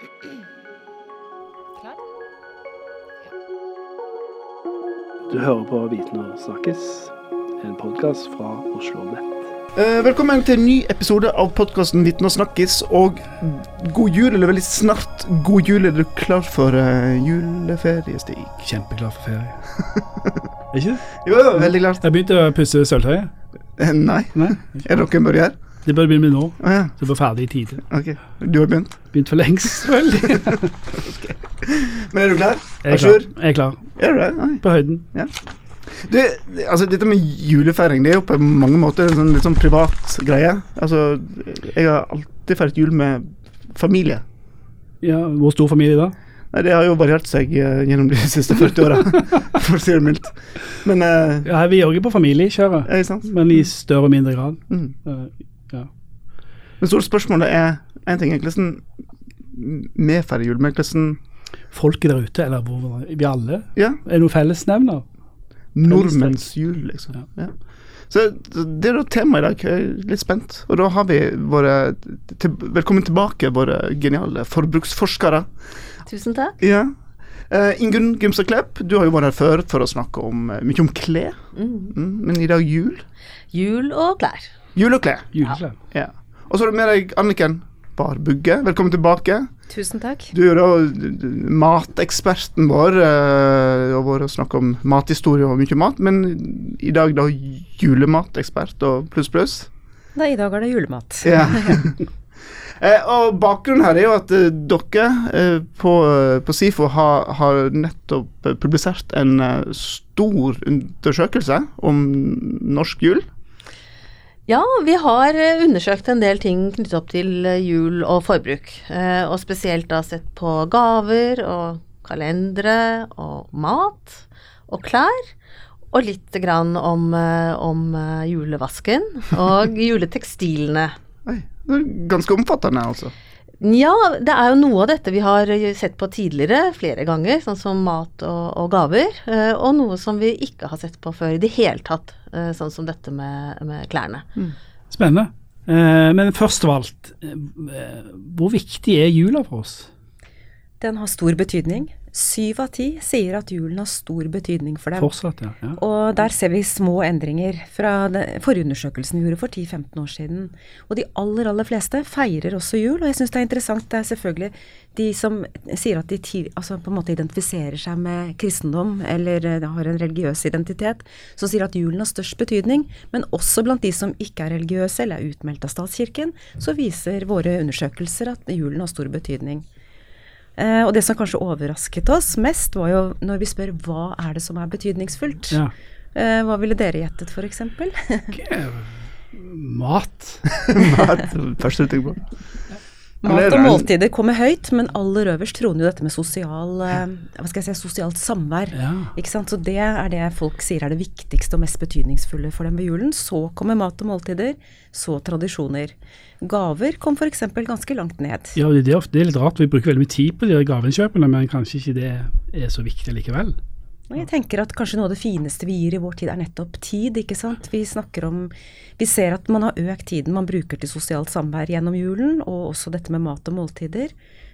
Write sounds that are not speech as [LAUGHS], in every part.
Klar? Du hører på Viten og snakkes, en podkast fra Oslo Nett. Eh, velkommen til en ny episode av podkasten Viten og snakkes. Og god jul, eller veldig snart god jul. Er du klar for uh, juleferie, Stig? Kjempeklar for ferie. Er [LAUGHS] ikke det? Jo, veldig klart. Jeg begynte å pusse sølvtøyet. Eh, nei. Nei, Er det noe en gjøre? Det bør begynne med nå. Ah, ja. Så jeg blir ferdig i tide. Ok. Du har begynt? Begynt for lengst, vel. Men er du klar? Jeg er klar. Jeg er klar. Er du det? På høyden. Du, altså, dette med julefeiring det er jo på mange måter en sånn, litt sånn privat greie. Altså, jeg har alltid feiret jul med familie. Ja, Hvor stor familie da? Nei, Det har jo variert seg uh, gjennom de siste 40 åra, for å si det mildt. Men uh, Ja, Vi er også på familiekjøret, det men i større og mindre grad. Mm. Eh, Ja. Det store spørsmålet er en ting er hvordan medfører men hvordan Folket der ute, eller hvor vi alle, ja, er det noen fellesnevner? nordmenns jul, liksom. Ja. Så det er da temaet i dag. Jeg er litt spent. Og da har vi våre til, Velkommen tilbake, våre geniale forbruksforskere. Tusen takk. Ja. Uh, Ingunn Gymstad Klepp, du har jo vært her før for å snakke om, eh, mye om klær. Mm. Mm, men i dag jul. Jul og klær. Jul og. Juleklær. Ja. Og så har du med deg Anniken Barbugge. Velkommen tilbake. Tusen takk. Du er da mateksperten vår, Du har vært og snakket om mathistorie og mye mat, men i dag da julematekspert og pluss, pluss. Da, I dag er det julemat. Ja. [LAUGHS] [LAUGHS] eh, og bakgrunnen her er jo at eh, dere eh, på, på SIFO har, har nettopp eh, publisert en eh, stor undersøkelse om norsk jul. Ja, vi har eh, undersøkt en del ting knyttet opp til eh, jul og forbruk. Eh, og spesielt da sett på gaver og kalendere og mat og klær. Og litt grann om, om julevasken og [LAUGHS] juletekstilene. Oi, det er ganske omfattende, altså. Ja, det er jo noe av dette vi har eh, sett på tidligere flere ganger, sånn som mat og, og gaver. eh, Og noe som vi ikke har sett på før i det hele tatt, eh, sånn som dette med, med klærne. Spennende. Eh, men først av alt, eh, hvor viktig er jula for oss? Den har stor betydning. Syv av ti sier at julen har stor betydning for dem. Fortsatt, ja. ja. Og der ser vi små endringer fra forundersøkelsen undersøkelsen vi gjorde for 10-15 år siden. Og de aller, aller fleste feirer også jul, og jeg syns det er interessant. Det er selvfølgelig de som sier at de altså på en måte identifiserer seg med kristendom, eller eh, har en religiøs identitet, som sier at julen har størst betydning. Men også blant de som ikke er religiøse eller er utmeldt av statskirken, så viser våre undersøkelser at julen har stor betydning. Eh, og det som kanskje overrasket oss mest, var jo når vi spør hva er det som er betydningsfullt. ja. Eh, hva ville dere gjettet, f.eks.? Mat. [LAUGHS] Mat, første du tenker på. Mat og måltider kommer høyt, men aller øverst troner jo dette med sosial, eh, hva skal jeg si, sosialt samvær. Ja. Ikke sant? Så det er det folk sier er det viktigste og mest betydningsfulle for dem ved julen. Så kommer mat og måltider, så tradisjoner. Gaver kom f.eks. ganske langt ned. Ja, det er, ofte, det er litt rart. Vi bruker veldig mye tid på de gaveinnkjøpene, men kanskje ikke det er så viktig likevel. Og jeg tenker at kanskje noe av det fineste vi gir i vår tid er nettopp tid, ikke sant. Vi snakker om Vi ser at man har økt tiden man bruker til sosialt samvær gjennom julen, og også dette med mat og måltider.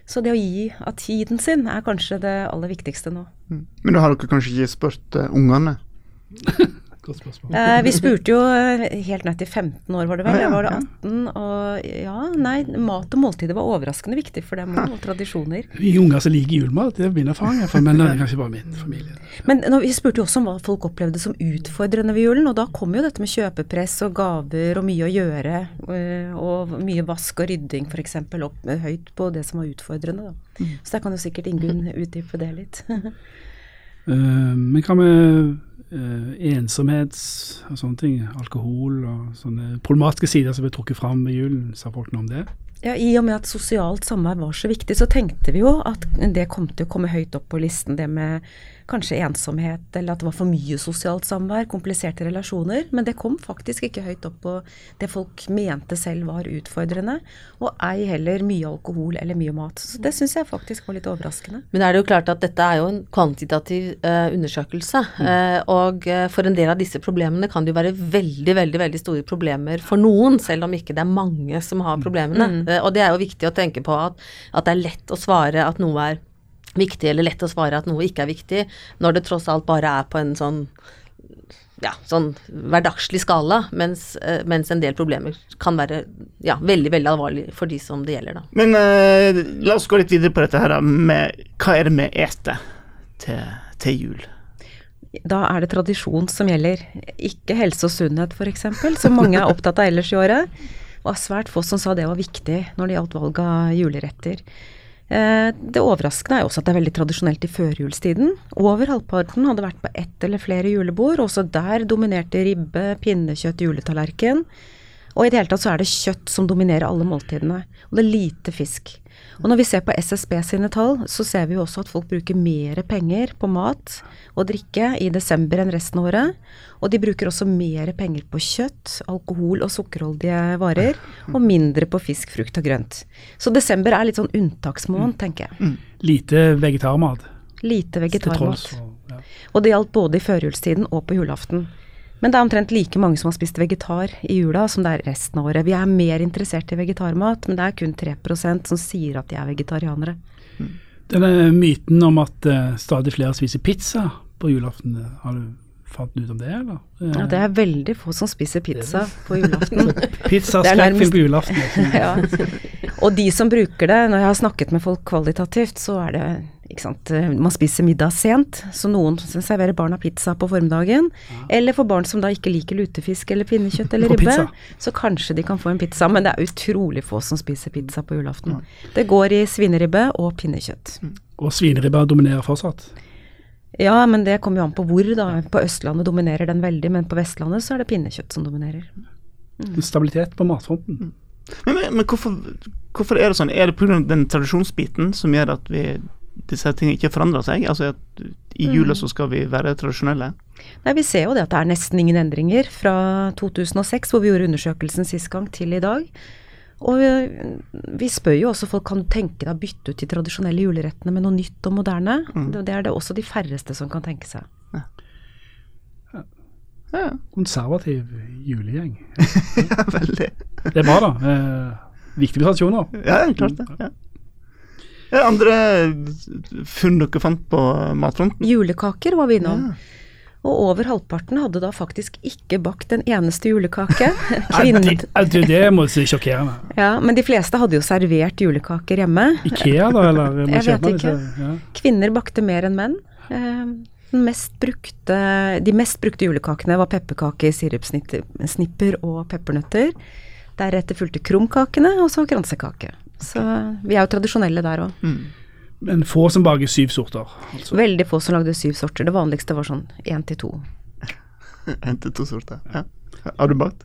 Så det å gi av tiden sin er kanskje det aller viktigste nå. Men da har dere kanskje ikke spurt uh, ungene? [LAUGHS] Godt spørsmål. Eh, vi spurte jo eh, helt ned til 15 år, var det vel? Ja, ja, var det 18? Og ja, nei, mat og måltider var overraskende viktig for dem og tradisjoner. Vi unger som liker julemat, det er min erfaring, i hvert men det er kanskje bare min familie. Men når vi spurte jo også om hva folk opplevde som utfordrende ved julen, og da kom jo dette med kjøpepress og gaver og mye å gjøre, eh, og mye vask og rydding f.eks. opp eh, høyt på det som var utfordrende. Da. Så der kan jo sikkert Ingunn utdype det litt. [LAUGHS] Eh, men hva med uh, ensomhet og sånne ting? Alkohol og sånne problematiske sider som ble trukket fram ved julen. Sa folk noe om det? Ja, I og med at sosialt samvær var så viktig, så tenkte vi jo at det kom til å komme høyt opp på listen, det med kanskje ensomhet, eller at det var for mye sosialt samvær, kompliserte relasjoner. Men det kom faktisk ikke høyt opp på det folk mente selv var utfordrende. Og ei heller mye alkohol eller mye mat. Så det syns jeg faktisk var litt overraskende. Men er det jo klart at dette er jo en kvantitativ uh, undersøkelse. Uh, og eh, for en del av disse problemene kan det jo være veldig, veldig veldig store problemer for noen, selv om ikke det er mange som har problemene. Eh, og det er jo viktig å tenke på at, at det er lett å svare at noe er viktig, eller lett å svare at noe ikke er viktig, når det tross alt bare er på en sånn ja, sånn hverdagslig skala, mens, eh, mens en del problemer kan være ja, veldig, veldig alvorlig for de som det gjelder, da. Men uh, la oss gå litt videre på dette her da, med hva er det vi eter til, til jul? Da er det tradisjon som gjelder, ikke helse og sunnhet f.eks., som mange er opptatt av ellers i året. Var svært få som sa det var viktig når det gjaldt valg av juleretter. Eh, Det overraskende er også at det er veldig tradisjonelt i førjulstiden. Over halvparten hadde vært på ett eller flere julebord, også der dominerte ribbe, pinnekjøtt, juletallerken. Og i det hele tatt så er det kjøtt som dominerer alle måltidene, og det er lite fisk. Og når vi ser på SSB sine tall, så ser vi jo også at folk bruker mer penger på mat og drikke i desember enn resten av året. Og de bruker også mer penger på kjøtt, alkohol og sukkerholdige varer, og mindre på fisk, frukt og grønt. Så desember er litt sånn unntaksmåned, tenker jeg. Lite vegetarmat. Lite vegetarmat. Og det gjaldt både i førjulstiden og på julaften. Men det er omtrent like mange som har spist vegetar i jula som det er resten av året. Vi er mer interessert i vegetarmat, men det er kun 3% som sier at de er vegetarianere. Denne myten om at eh, stadig flere spiser pizza på julaften, har du fant ut om det, eller? Ja, det er veldig få som spiser pizza på julaften. [LAUGHS] Pizza nærmest- på julaften. [LAUGHS] ja. Og de som bruker det, når jeg har snakket med folk kvalitativt, så er det Man spiser middag sent, så noen serverer barna pizza på formiddagen. Eller for barn som da ikke liker lutefisk eller pinnekjøtt eller [LAUGHS] ribbe, så kanskje de kan få en pizza. Men det er utrolig få som spiser pizza på julaften. Det går i svineribbe og pinnekjøtt. Og svineribba dominerer fortsatt. Ja, men det kommer jo an på hvor, da. På Østlandet dominerer den veldig, men på Vestlandet så er det pinnekjøtt som dominerer. Stabilitet på matfronten. Men, men, men hvorfor, hvorfor er det sånn? Er det pga. den tradisjonsbiten som gjør at vi, disse tingene ikke forandrer seg? Altså at i jula så skal vi være tradisjonelle? Nei, Vi ser jo det at det er nesten ingen endringer fra 2006, hvor vi gjorde undersøkelsen sist gang, til i dag. Og vi, vi spør jo også folk kan du tenke deg å bytte ut de tradisjonelle julerettene med noe nytt og moderne. Det, det er det også de færreste som kan tenke seg. Ja, Konservativ julegjeng. ja [LAUGHS] veldig. Det er bra, da. Eh, viktige tradisjoner. Ja, klart det. Ja. Andre funn dere fant på matfronten? Julekaker var vi innom. Ja. Og over halvparten hadde da faktisk ikke bakt en eneste julekake. [LAUGHS] Nei, Kvinner, det, det, må jeg si sjokkerende. ja, men de fleste hadde jo servert julekaker hjemme. Ikea, da, eller? [LAUGHS] Jeg vet ikke. Ja. Kvinner bakte mer enn menn. Eh, den mest brukte, de mest brukte julekakene var pepperkaker, sirupsnipper og peppernøtter. Deretter fulgte krumkakene, og så kransekake. Så vi er jo tradisjonelle der òg. Men få som baker syv sorter. Altså. Veldig få som lagde syv sorter. Det vanligste var sånn én til to. [LAUGHS] Hentet to sorter. Ja. Har du bakt?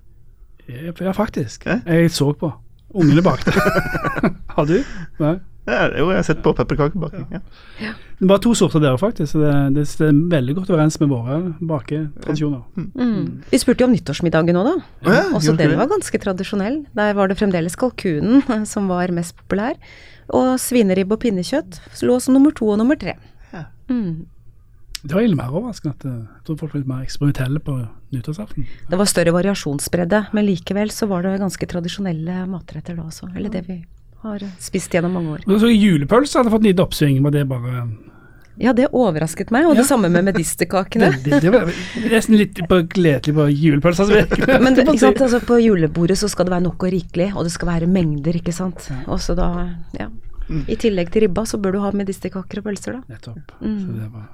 Ja, faktisk. Jeg så på. Ungene bakte. [LAUGHS] Har du? Nei. Ja, jo, jeg har sett på pepperkakebaking. Ja. Det var to sorter der, faktisk. så Det, det er veldig godt overens med våre baketradisjoner. Mm. Vi spurte jo om nyttårsmiddagen òg, da. Ja, Også den var ganske tradisjonell. Der var det fremdeles kalkunen [LAUGHS] som var mest populær. Og svineribbe og pinnekjøtt lå som nummer to og nummer tre. Ja. Mm. Det var litt mer overraskende at eh, jeg tror folk var litt mer eksperimentelle på nyttårsaften. Det var større variasjonsbredde, men likevel så var det ganske tradisjonelle matretter da også. Eller det vi har spist gjennom mange år. Så Julepølse hadde fått lite oppsving. med det bare Ja, det overrasket meg, og Ja. det samme med medisterkakene. det, det var nesten litt på gledelig på julepølse. Altså, [LAUGHS] Men det, ikke sant, altså på julebordet så skal det være nok og rikelig, og det skal være mengder, ikke sant. Og så da, ja. I tillegg til ribba så bør du ha medisterkaker og pølser, da. Nettopp. Mm. Så det var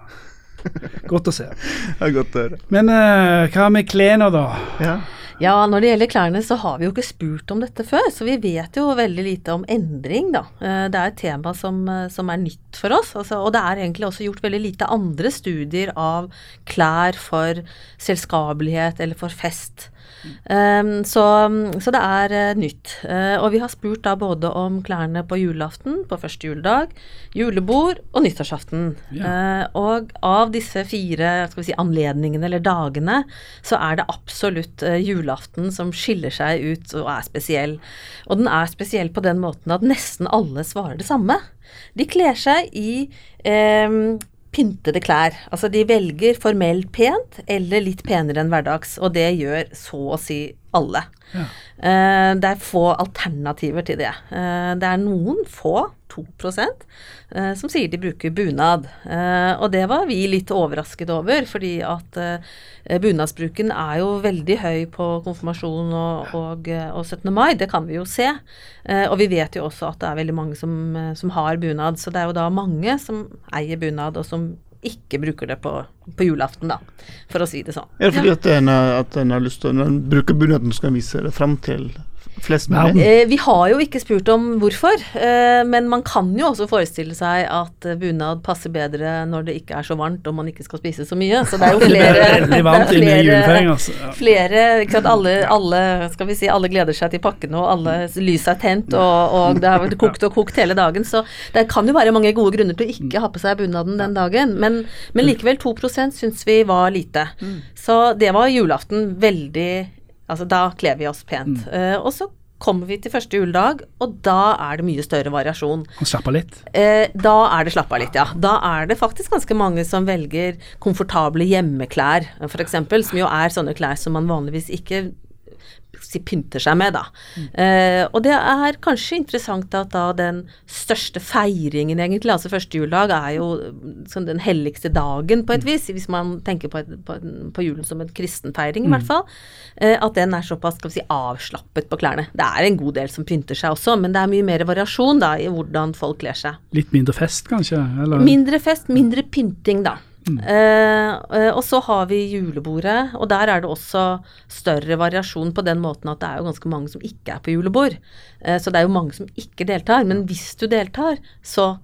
[LAUGHS] godt å se. Det er godt å høre. Men uh, hva med klærne, da? Ja. Ja, når det gjelder klærne så har vi jo ikke spurt om dette før, så vi vet jo veldig lite om endring, da. Eh, Det er et tema som, eh, som er nytt for oss, altså, og det er egentlig også gjort veldig lite andre studier av klær for selskapelighet eller for fest. Um, så, så det er uh, nytt. Uh, og vi har spurt da både om klærne på julaften, på første juledag, julebord og nyttårsaften. Eh, og av disse fire si, anledningene eller dagene, så er det absolutt eh, julaften som skiller seg ut og er spesiell. Og den er spesiell på den måten at nesten alle svarer det samme. De kler seg i eh, pyntede klær. Altså de velger formelt pent eller litt penere enn hverdags, og det gjør så å si alle. Ja. Uh, det er få alternativer til det. Uh, det er noen få, 2 eh, som sier de bruker bunad. Eh, og det var vi litt overrasket over, fordi at eh, bunadsbruken er jo veldig høy på konfirmasjon og, og, eh, og 17. mai, det kan vi jo se. Eh, og vi vet jo også at det er veldig mange som, eh, som har bunad, så det er jo da mange som eier bunad, og som ikke bruker det på, på julaften, da, for å si det sånn. Det fordi at en, at en har lyst til Når en bruker bunaden, skal en vise det fram til flest mulig? Eh, vi har jo ikke spurt om hvorfor, eh, men man kan jo også forestille seg at bunad passer bedre når det ikke er så varmt og man ikke skal spise så mye. Så det er jo flere [LAUGHS] det er flere- altså. Flere, ikke sant, alle, alle, skal vi si, alle gleder seg til pakkene, og alle lyset er tent, og, og det har vært kokt og kokt hele dagen. Så det kan jo være mange gode grunner til å ikke ha på seg bunaden den dagen, men, men likevel 2% syns vi var lite. Så det var julaften veldig Altså da kler vi oss pent. Eh, og så kommer vi til første juledag, og da er det mye større variasjon. Han slapper litt. Eh, da er det slapp av litt, ja. Da er det faktisk ganske mange som velger komfortable hjemmeklær, f.eks., som jo er sånne klær som man vanligvis ikke si, pynter seg med, da. Eh, og det er kanskje interessant at da den største feiringen, egentlig, altså første juledag, er jo sånn den helligste dagen, på et vis, hvis man tenker på, et, på, på julen som en kristen feiring, i hvert fall. Eh, at den er såpass skal vi si, avslappet på klærne. Det er en god del som pynter seg også, men det er mye mer variasjon da i hvordan folk kler seg. Litt mindre fest, kanskje? Eller? Mindre fest, mindre pynting, da. Eh, eh, og så har vi julebordet, og der er det også større variasjon på den måten at det er jo ganske mange som ikke er på julebord. Eh, så det er jo mange som ikke deltar. Men hvis du deltar, så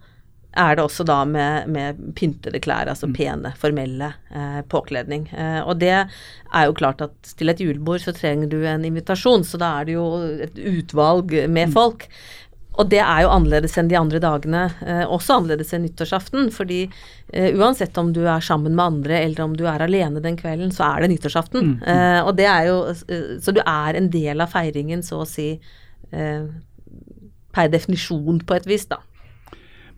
er det også da med, med pyntede klær, altså pene, formelle eh, påkledning. Eh, og det er jo klart at til et julebord så trenger du en invitasjon, så da er det jo et utvalg med folk. Og det er jo annerledes enn de andre dagene, eh, også annerledes enn nyttårsaften. Fordi eh, uansett om du er sammen med andre eller om du er alene den kvelden, så er det nyttårsaften. Eh, og det er jo eh, Så du er en del av feiringen, så å si, eh, per definisjon på et vis, da.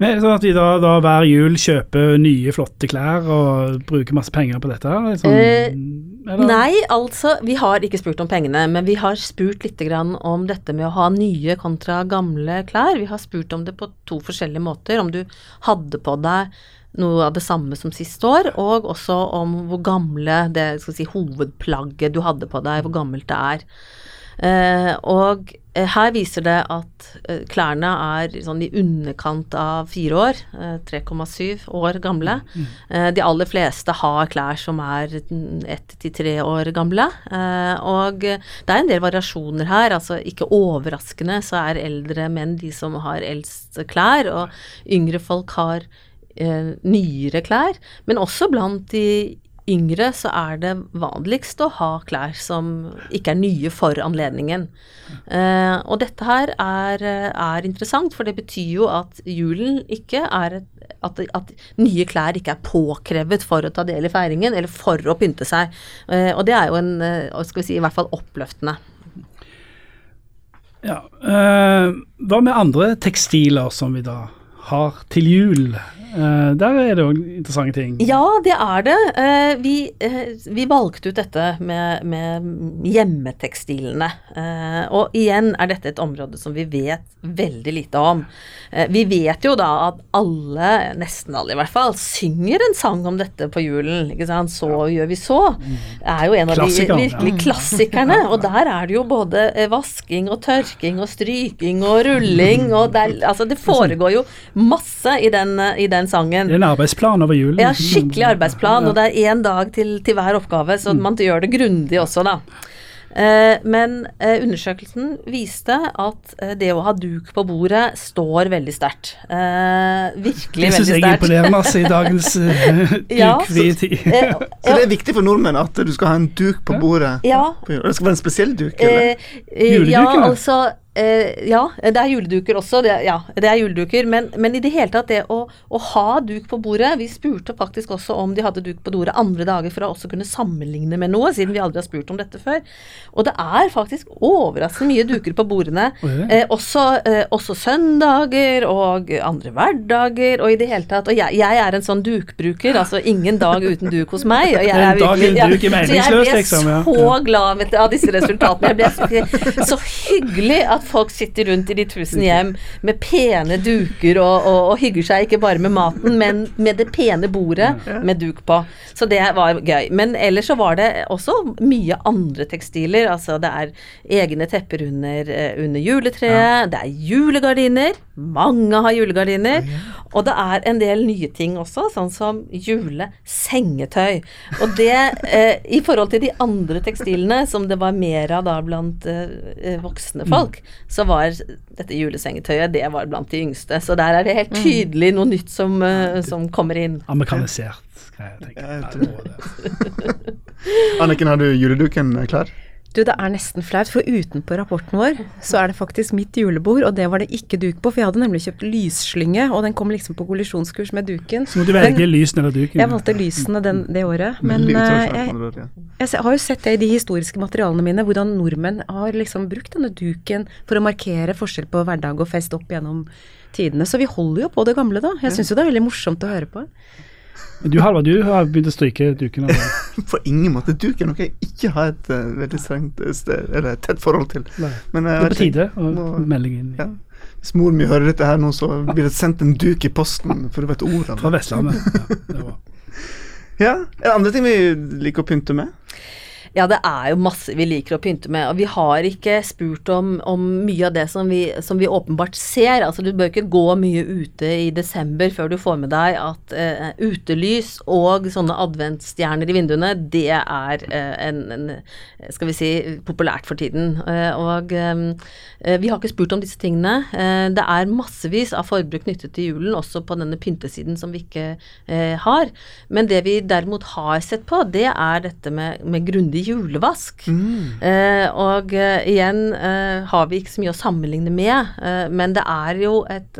Men sånn at vi da, da hver jul kjøper nye, flotte klær og bruker masse penger på dette? her? Sånn, Eh, eller? Nei, altså, vi har ikke spurt om pengene, men vi har spurt litt om dette med å ha nye kontra gamle klær. Vi har spurt om det på to forskjellige måter. Om du hadde på deg noe av det samme som sist år, og også om hvor gamle det skal si, hovedplagget du hadde på deg, hvor gammelt det er. Eh, og her viser det at eh, klærne er sånn i underkant av fire år, eh, 3,7 år gamle. Eh, de aller fleste har klær som er mm, ett til tre år gamle. Eh, og det er en del variasjoner her. altså Ikke overraskende så er eldre menn de som har eldst klær, og yngre folk har eh, nyere klær. Men også blant de yngre så er det vanligst å ha klær som ikke er nye for anledningen. Eh, og dette her er, er interessant, for det betyr jo at julen ikke er et at, at nye klær ikke er påkrevet for å ta del i feiringen, eller for å pynte seg. Eh, og det er jo en, eh, skal vi si, i hvert fall oppløftende. Ja. eh, hva med andre tekstiler som vi da har til jul? Eh, der er det jo interessante ting. Ja, det er det. Eh, vi, eh, vi valgte ut dette med, med hjemmetekstilene. Og igjen er dette et område som vi vet veldig lite om. Vi vet jo da at alle, nesten alle i hvert fall, synger en sang om dette på julen. ikke sant? Så gjør vi så. Det er jo en av de virkelig klassikerne. Og der er det jo både vasking og tørking og stryking og rulling og det, er, altså, det foregår jo masse i den, i den sangen. Det er en arbeidsplan over julen. Ja, skikkelig arbeidsplan, og det er én dag til, til hver oppgave, så man gjør det grundig også, da. Eh, men eh, undersøkelsen viste at eh, det å ha duk på bordet står veldig sterkt. Virkelig veldig sterkt. Det syns jeg er imponerende altså, i dagens [LAUGHS] uh, Ja. Eh, [LAUGHS] Så det er viktig for nordmenn at du skal ha en duk på bordet. ja, det skal være en spesiell duk, eller? Eh, eh, ja, altså eh, Ja, det er juleduker også. Det, ja, det er juleduker. Men, men i det hele tatt, det å, å ha duk på bordet Vi spurte faktisk også om de hadde duk på bordet andre dager for å også kunne sammenligne med noe, siden vi aldri har spurt om dette før. Og det er faktisk overraskende mye duker på bordene. [LAUGHS] Eh, også, eh, også søndager og andre hverdager og i det hele tatt. Og jeg, jeg er en sånn dukbruker, altså ingen dag uten duk hos meg. Og jeg er virkelig- duk er så jeg ble liksom, så glad av disse resultatene. Jeg ble så, så hyggelig at folk sitter rundt i de tusen hjem med pene duker og, og, og hygger seg ikke bare med maten, men med det pene bordet med duk på. Så det var gøy. Men ellers så var det også mye andre tekstiler. Altså det er egne tepper under, eh, under juletreet, det er julegardiner. Mange har julegardiner. Og det er en del nye ting også, sånn som julesengetøy. Og det, eh, i forhold til de andre tekstilene, som det var mer av da blant eh, voksne folk, så var dette julesengetøyet, det var blant de yngste. Så der er det helt tydelig noe nytt som, eh, som kommer inn. Amerikanisert greie, tenker jeg. Ja, det må [LAUGHS] det. Anniken, har du juleduken klar? Du, det er nesten flaut, for utenpå rapporten vår så er det faktisk mitt julebord, og det var det ikke duk på, for jeg hadde nemlig kjøpt lysslynge, og den kom liksom på kollisjonskurs med duken. Så må du velge lysen eller duken. Jeg valgte lysene den, det året, men eh, jeg, jeg har jo sett det i de historiske materialene mine, hvordan nordmenn har liksom brukt denne duken for å markere forskjell på hverdag og fest opp gjennom tidene. Så vi holder jo på det gamle, da. Jeg syns jo det er veldig morsomt å høre på. Du Halvard, du har begynt å stryke duken. Eller? [LAUGHS] På ingen måte. Duk er noe jeg ikke har et uh, veldig strengt eh, sted, eller et tett forhold til. Men, uh, Det er på tide å melde inn Ja. Hvis moren min hører dette her nå, så blir det sendt en duk i posten, for du vet ordet. fra Vestlandet. Ja, det var. [LAUGHS] Ja, Er det andre ting vi liker å pynte med? Ja, det er jo masse vi liker å pynte med, og vi har ikke spurt om, om mye av det som vi, som vi åpenbart ser. Altså, du bør ikke gå mye ute i desember før du får med deg at eh, utelys og sånne adventsstjerner i vinduene, det er eh, en, en, skal vi si, populært for tiden. Eh, og eh, vi har ikke spurt om disse tingene. Eh, det er massevis av forbruk knyttet til julen, også på denne pyntesiden som vi ikke eh, har. Men det vi derimot har sett på, det er dette med, med grundig julevask. Eh, og eh, igjen eh, har vi ikke så mye å sammenligne med, eh, men det er jo et,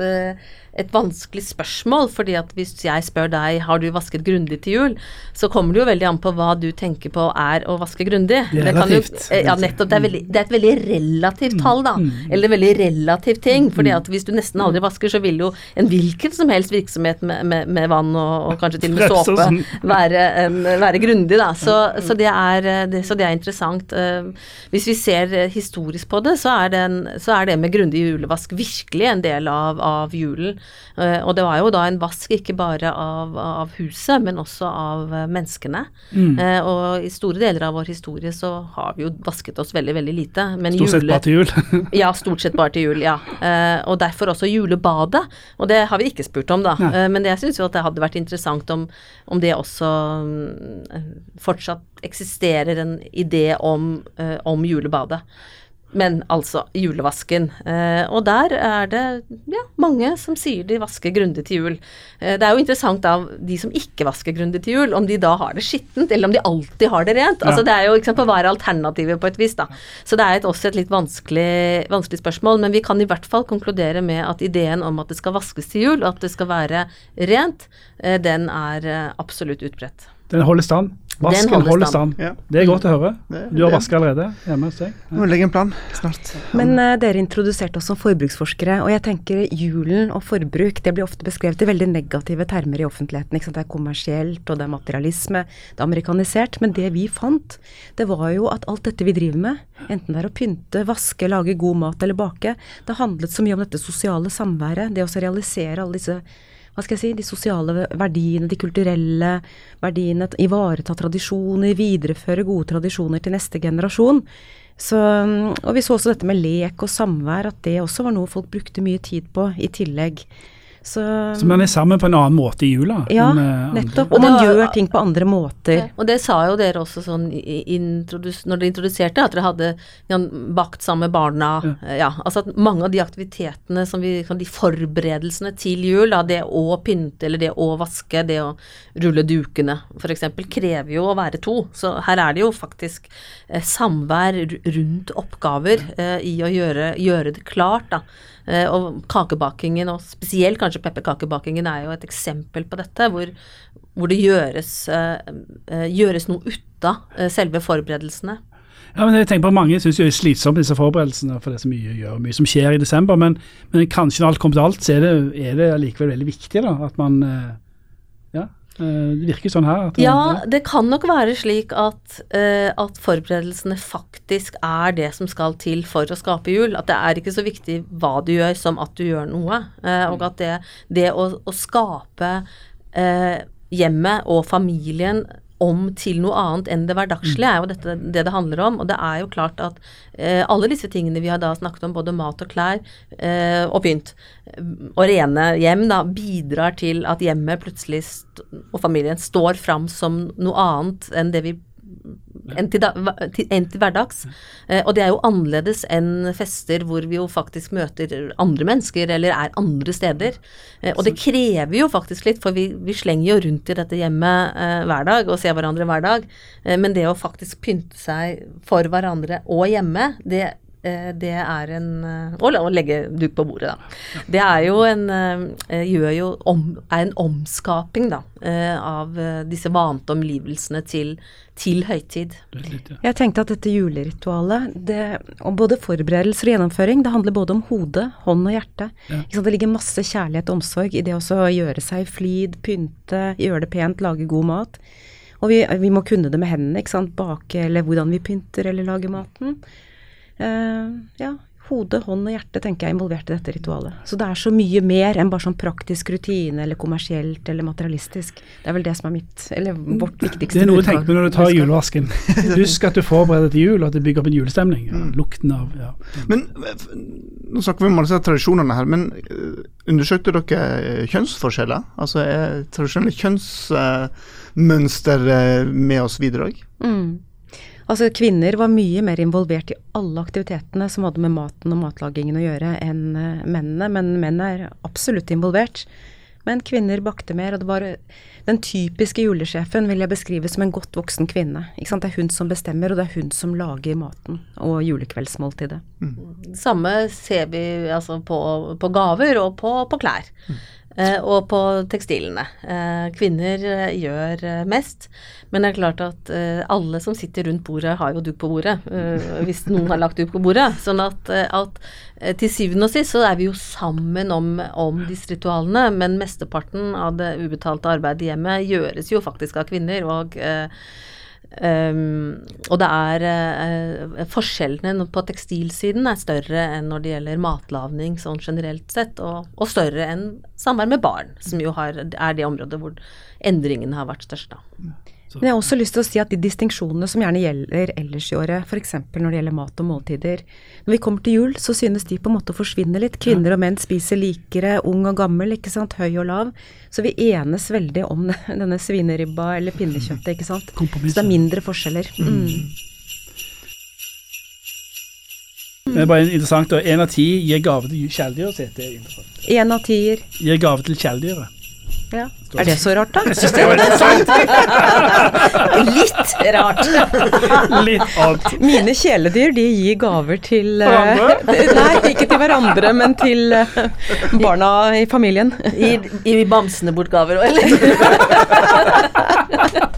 et vanskelig spørsmål, fordi at hvis jeg spør deg har du vasket grundig til jul, så kommer det jo veldig an på hva du tenker på er å vaske grundig. Det jo- relativt. eh, ja, nettopp. Det er, veldig, det er et veldig relativt tall, da. Eller veldig relativ ting. fordi at hvis du nesten aldri vasker, så vil jo en hvilken som helst virksomhet med, med, med vann og, og kanskje til og med såpe sånn. være, um, være grundig, da. Så, så, det er, eh, det, så det er interessant. Eh, Hvis vi ser historisk på det, så er, den, så er det med grundig julevask virkelig en del av, av julen. Eh, Og det var jo da en vask ikke bare av, av huset, men også av eh, menneskene. Mm. Eh, Og i store deler av vår historie så har vi jo vasket oss veldig, veldig lite. Men Stort sett bare til jul. [LAUGHS] ja, stort sett bare til jul, ja. Og derfor også julebadet. Og det har vi ikke spurt om, da. Nei. Men jeg syns jo at det hadde vært interessant om, om det også mm, fortsatt eksisterer en idé om, om julebadet. Men altså julevasken. Eh, og der er det ja, mange som sier de vasker grundig til jul. Eh, det er jo interessant av de som ikke vasker grundig til jul, om de da har det skittent, eller om de alltid har det rent. Ja. Altså det er jo sant, Hva er alternativet på et vis, da. Så det er et, også et litt vanskelig, vanskelig spørsmål. Men vi kan i hvert fall konkludere med at ideen om at det skal vaskes til jul, og at det skal være rent, eh, den er absolutt utbredt. Den holder stand. Vasken holder holder stand. stand. Ja. Det er godt å høre. Du har vaska allerede hjemme hos deg. Nå må vi legge en plan snart. Men uh, dere introduserte oss som forbruksforskere, og jeg tenker julen og forbruk det blir ofte beskrevet i veldig negative termer i offentligheten. Ikke sant? Det er kommersielt, og det er materialisme, det er amerikanisert. Men det vi fant, det var jo at alt dette vi driver med, enten det er å pynte, vaske, lage god mat eller bake, det handlet så mye om dette sosiale samværet. Det å realisere alle disse hva skal jeg si, de sosiale verdiene, de kulturelle verdiene, ivareta tradisjoner, videreføre gode tradisjoner til neste generasjon. Så, og vi så også dette med lek og samvær, at det også var noe folk brukte mye tid på i tillegg. Så, Så man er sammen på en annen måte i jula? ja, eh, nettopp. Og man gjør ting på andre måter. Og det sa jo dere også sånn når dere introduserte, at dere hadde ja, bakt sammen med barna. Ja. Ja. altså at mange av de aktivitetene som vi kan, De forberedelsene til jul, da, det å pynte eller det å vaske, det å rulle dukene f.eks., krever jo å være to. Så her er det jo faktisk eh, samvær rundt oppgaver eh, i å gjøre, gjøre det klart, da. Eh, og kakebakingen, og spesielt kanskje pepperkakebakingen, er jo et eksempel på dette, hvor, hvor det gjøres, eh, eh, gjøres noe ut av eh, selve forberedelsene. Ja, men jeg tenker på Mange syns det er slitsomt disse forberedelsene, for det er så mye å gjøre, mye som skjer i desember. Men, men kanskje når alt kommer til alt, så er det, er det likevel veldig viktig da, at man det virker sånn her. Ja, det kan nok være slik at, eh, at forberedelsene faktisk er det som skal til for å skape jul. At det er ikke så viktig hva du gjør, som at du gjør noe. Eh, og at det, det å, å skape eh, hjemmet og familien om til noe annet enn det hverdagslige, er jo dette det det handler om. Og det er jo klart at eh, alle disse tingene vi har da snakket om, både mat og klær eh, og pynt, eh, og rene hjem, da, bidrar til at hjemmet plutselig og familien står fram som noe annet enn det vi enn til, da, til, hverdags. Eh, og det er jo annerledes enn fester hvor vi jo faktisk møter andre mennesker eller er andre steder. Eh, og det krever jo faktisk litt, for vi, vi slenger jo rundt i dette hjemmet eh, hver dag og ser hverandre hver dag. Men det å faktisk pynte seg for hverandre og hjemme, det det er en eh, Og la- og legge duk på bordet, da. Det er jo en eh, Gjør jo om, er en omskaping, da, eh, av eh, disse vante omgivelsene til, til høytid. Litt, ja. Jeg tenkte at dette juleritualet, det, om både forberedelser og gjennomføring, det handler både om hode, hånd og hjerte. Ja. Det ligger masse kjærlighet og omsorg i det også å gjøre seg flid, pynte, gjøre det pent, lage god mat. Og vi, vi må kunne det med hendene, ikke sant. Bake eller hvordan vi pynter eller lager maten. Eh, ja, hode, hånd og hjerte tenker jeg er involvert i dette ritualet. Så det er så mye mer enn bare sånn praktisk rutine eller kommersielt eller materialistisk. Det er vel det som er mitt, eller vårt viktigste Det er noe å tenke på når du tar julevasken. [LAUGHS] Husk at du forbereder til jul, og at det bygger opp en julestemning. Ja, Mm. lukten av ja. Men nå snakker vi om alle disse tradisjonene her, men eh, undersøkte dere eh, kjønnsforskjeller? Altså er tradisjonelle kjønnsmønster med oss videre òg? Mm. Altså Kvinner var mye mer involvert i alle aktivitetene som hadde med maten og matlagingen å gjøre, enn eh, mennene. Men menn er absolutt involvert. Men kvinner bakte mer, og det var den typiske julesjefen vil jeg beskrive som en godt voksen kvinne. Ikke sant? Det er hun som bestemmer, og det er hun som lager maten og julekveldsmåltidet. Det samme ser vi altså, på, på gaver og på, på klær. Eh, og på tekstilene. Eh, kvinner eh, gjør eh, mest, men det er klart at eh, alle som sitter rundt bordet, har jo duk på bordet. eh, hvis noen har lagt duk på bordet. Sånn at, eh, at eh, til syvende og sist så er vi jo sammen om, om disse ritualene, men mesteparten av det ubetalte arbeidet i hjemmet gjøres jo faktisk av kvinner. og eh, Um, og det er uh, Forskjellene på tekstilsiden er større enn når det gjelder matlagning sånn generelt sett, og, og større enn samvær med barn, som jo har, er det området hvor endringene har vært størst. da. Men jeg har også lyst til å si at de distinksjonene som gjerne gjelder ellers i året, f.eks. når det gjelder mat og måltider Når vi kommer til jul, så synes de på en måte å forsvinne litt. Kvinner og menn spiser likere, ung og gammel, ikke sant, høy og lav. Så vi enes veldig om [LAUGHS] denne svineribba eller pinnekjøttet, ikke sant. Så det er mindre forskjeller. Mm. Det er bare interessant, og Én av ti gir gave til kjæledyret sitt. Det er interessant. Én av tier. Gir gave til kjæledyret. [LAUGHS] Ja. Er det så rart, da? Jeg det var interessant. Litt rart! Litt odd. Mine kjæledyr, de gir gaver til eh, Hverandre? Nei, ikke til hverandre, men til eh, barna i familien. Gir, gir bamsene bort gaver òg, eller?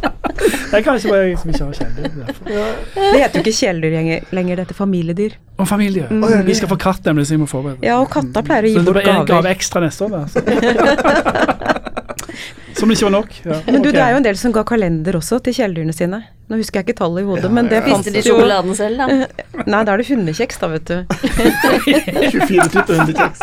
[LAUGHS] Det er kanskje bare jeg som ikke har kjæledyr. Ja. Det heter jo ikke kjæledyr lenger, det heter familiedyr. Og familie. Vi skal få katt, nemlig, så jeg må forberede. Ja, og katta pleier å gi gaver Så det bort blir en gave ekstra neste år, da. [LAUGHS] Som ikke var nok. Ja, [LAUGHS] Men du, okay. det er jo en del som ga kalender også til kjæledyrene sine. Nå husker jeg ikke tallet i hodet, men det Spiste fantes de jo sjokoladen selv, da? [LAUGHS] Nei, da er det hundekjeks, da, vet du. [LAUGHS] 24 typer hundekjeks.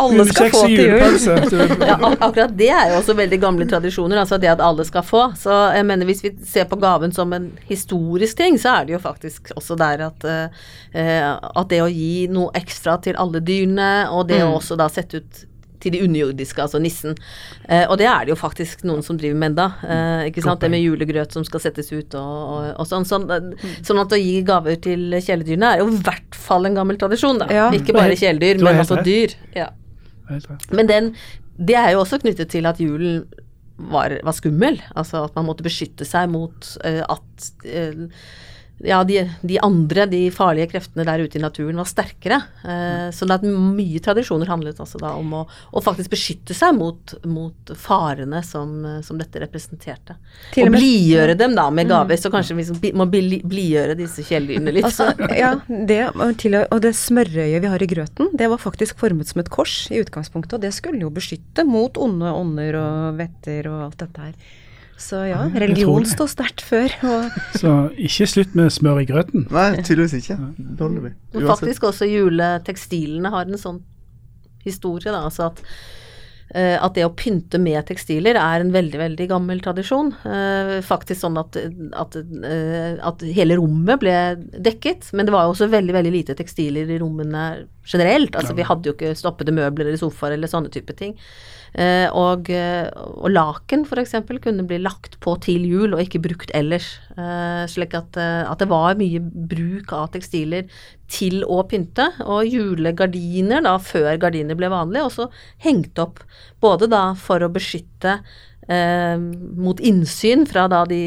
Alle skal få til jul. Ja, akkurat det er jo også veldig gamle tradisjoner, altså det at alle skal få. Så jeg mener hvis vi ser på gaven som en historisk ting, så er det jo faktisk også der at, uh, at det å gi noe ekstra til alle dyrene, og det å også da sette ut til de underjordiske, altså nissen. Eh, og det er det jo faktisk noen som driver med enda. Eh, ikke sant? Det med julegrøt som skal settes ut og, og, og sånn. Sånn, eh, sånn at å gi gaver til kjæledyrene er jo i hvert fall en gammel tradisjon, da. Ja. Ikke bare kjæledyr, men også rett. dyr. Ja. Men den, det er jo også knyttet til at julen var, var skummel. Altså at man måtte beskytte seg mot uh, at eh, ja, de, de andre, de farlige kreftene der ute i naturen var sterkere. Eh, så det at mye tradisjoner handlet altså da om å, å faktisk beskytte seg mot, mot farene som, som dette representerte. Til og blidgjøre dem da med gaver, så kanskje vi må bli- blidgjøre disse kjæledyrene litt. Altså, [LAUGHS] ja, det, og, til, og det smørøyet vi har i grøten, det var faktisk formet som et kors i utgangspunktet, og det skulle jo beskytte mot onde ånder og vetter og alt dette her. Så ja, religion står sterkt før. Og [LAUGHS] Så ikke slutt med smør i grøten. Nei, tydeligvis ikke. Det holder vi. Men faktisk også juletekstilene har en sånn historie, da. Altså at, eh, at det å pynte med tekstiler er en veldig, veldig gammel tradisjon. Eh, faktisk sånn at, at, eh, at hele rommet ble dekket. Men det var jo også veldig, veldig lite tekstiler i rommene generelt. Altså vi hadde jo ikke stoppede møbler eller sofaer eller sånne type ting. Eh, og, eh, og laken f.eks. kunne bli lagt på til jul og ikke brukt ellers. Eh, slik at, at det var mye bruk av tekstiler til å pynte. Og julegardiner da før gardiner ble vanlig, også hengt opp både da for å beskytte eh, mot innsyn fra da de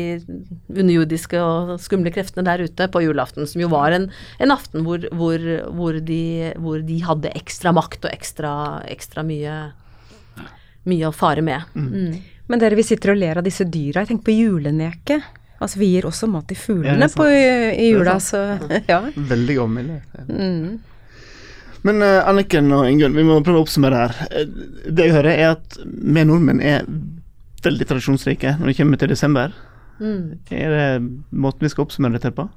underjordiske og skumle kreftene der ute på julaften, som jo var en, en aften hvor, hvor, hvor, de, hvor de hadde ekstra makt og ekstra, ekstra mye mye å fare med. Mm. Men dere, vi sitter og ler av disse dyra. Jeg tenker på juleneke. Altså, vi gir også mat til fuglene er på, i jula, så [LAUGHS] ja. Veldig gammel. Mm. Men uh, Anniken og Ingunn, vi må prøve å oppsummere her. Eh, det jeg hører, er at vi nordmenn er veldig tradisjonsrike når det kommer til desember. Mm. Er det måten vi skal oppsummere dette på?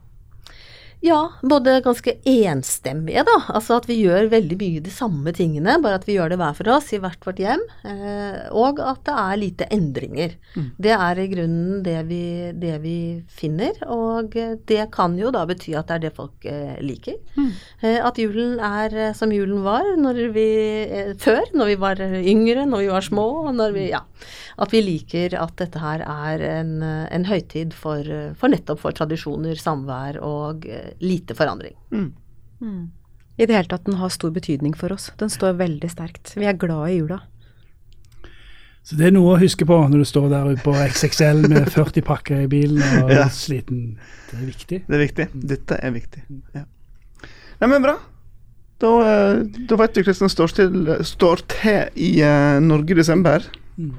Ja, både ganske enstemmige, da. Altså at vi gjør veldig mye de samme tingene, bare at vi gjør det hver for oss i hvert vårt hjem. Eh, og at det er lite endringer. Det er i grunnen det vi, det vi finner, og eh, det kan jo da bety at det er det folk eh, liker. Eh, at julen er eh, som julen var når vi, eh, før, når vi var yngre, når vi var små. Når vi, ja, at vi liker at dette her er en, eh, en høytid for, eh, for nettopp for tradisjoner, samvær og eh, lite forandring. I det hele tatt, den har stor betydning for oss. Den står veldig sterkt. Vi er glad i jula. Så det er noe å huske på når du står der ute på XXL med [LAUGHS] 40 pakker i bilen og Ja. sliten. Det er viktig. Det er viktig. Dette er viktig. Ja. Nei, men bra. Da, eh, da vet du hvordan det står til, står til i uh, Norge i desember. Mm.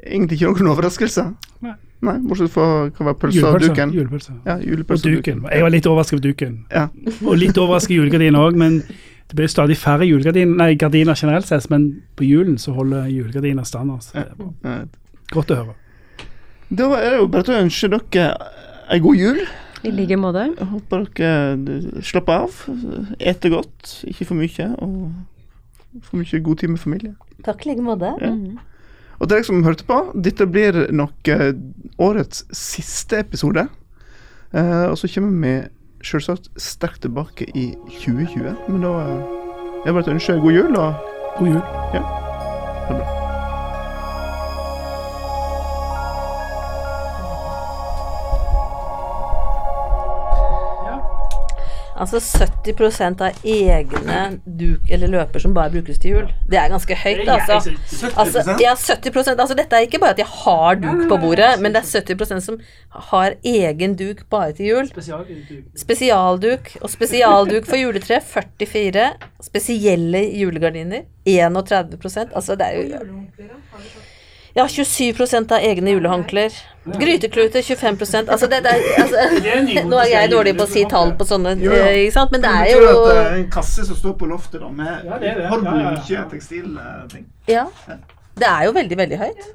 Egentlig ikke noen overraskelse. Nei. Nei, Bortsett fra hva var pølse og duken. Julepølse. Ja, julepølse og duken. Jeg var litt overrasket over duken. Ja. Og litt overrasket over julegardiner òg, men det blir stadig færre julegardiner, nei, gardiner generelt sett, men på julen så holder julegardiner standard. Så det er. Eh, godt å høre. Da er det jo bare å ønske dere ei god jul. I like måte. Håper dere slapper av, eter godt, ikke for mye, og får mye god tid med familie. Takk i like måte. Ja. Og til dere som hørte på, dette blir nok eh, årets siste episode. Eh, og så kommer vi selvsagt sterkt tilbake i 2020. Men da uh, er det bare å ønske god jul, og God jul. Ja. ha det bra. Altså 70% av egne duk eller løper som bare brukes til jul. Det er ganske høyt, altså. altså ja, 70% Altså dette er ikke bare at de har duk på bordet, men det er 70% som har egen duk bare til jul. Spesialduk og spesialduk for juletre 44. Spesielle julegardiner 31% Altså det er jo Ja, 27% av egne julehåndklær. Grytekluter 25 Altså det, det er altså, [LAUGHS] Nå er jeg dårlig på å si tall på sånne, Jo, ja. eh, ikke sant, men det er jo det er en kasse som står på loftet da, med Ja, det det. har Ja, ja, ja. mye tekstilting. Ja. Det er jo veldig, veldig høyt.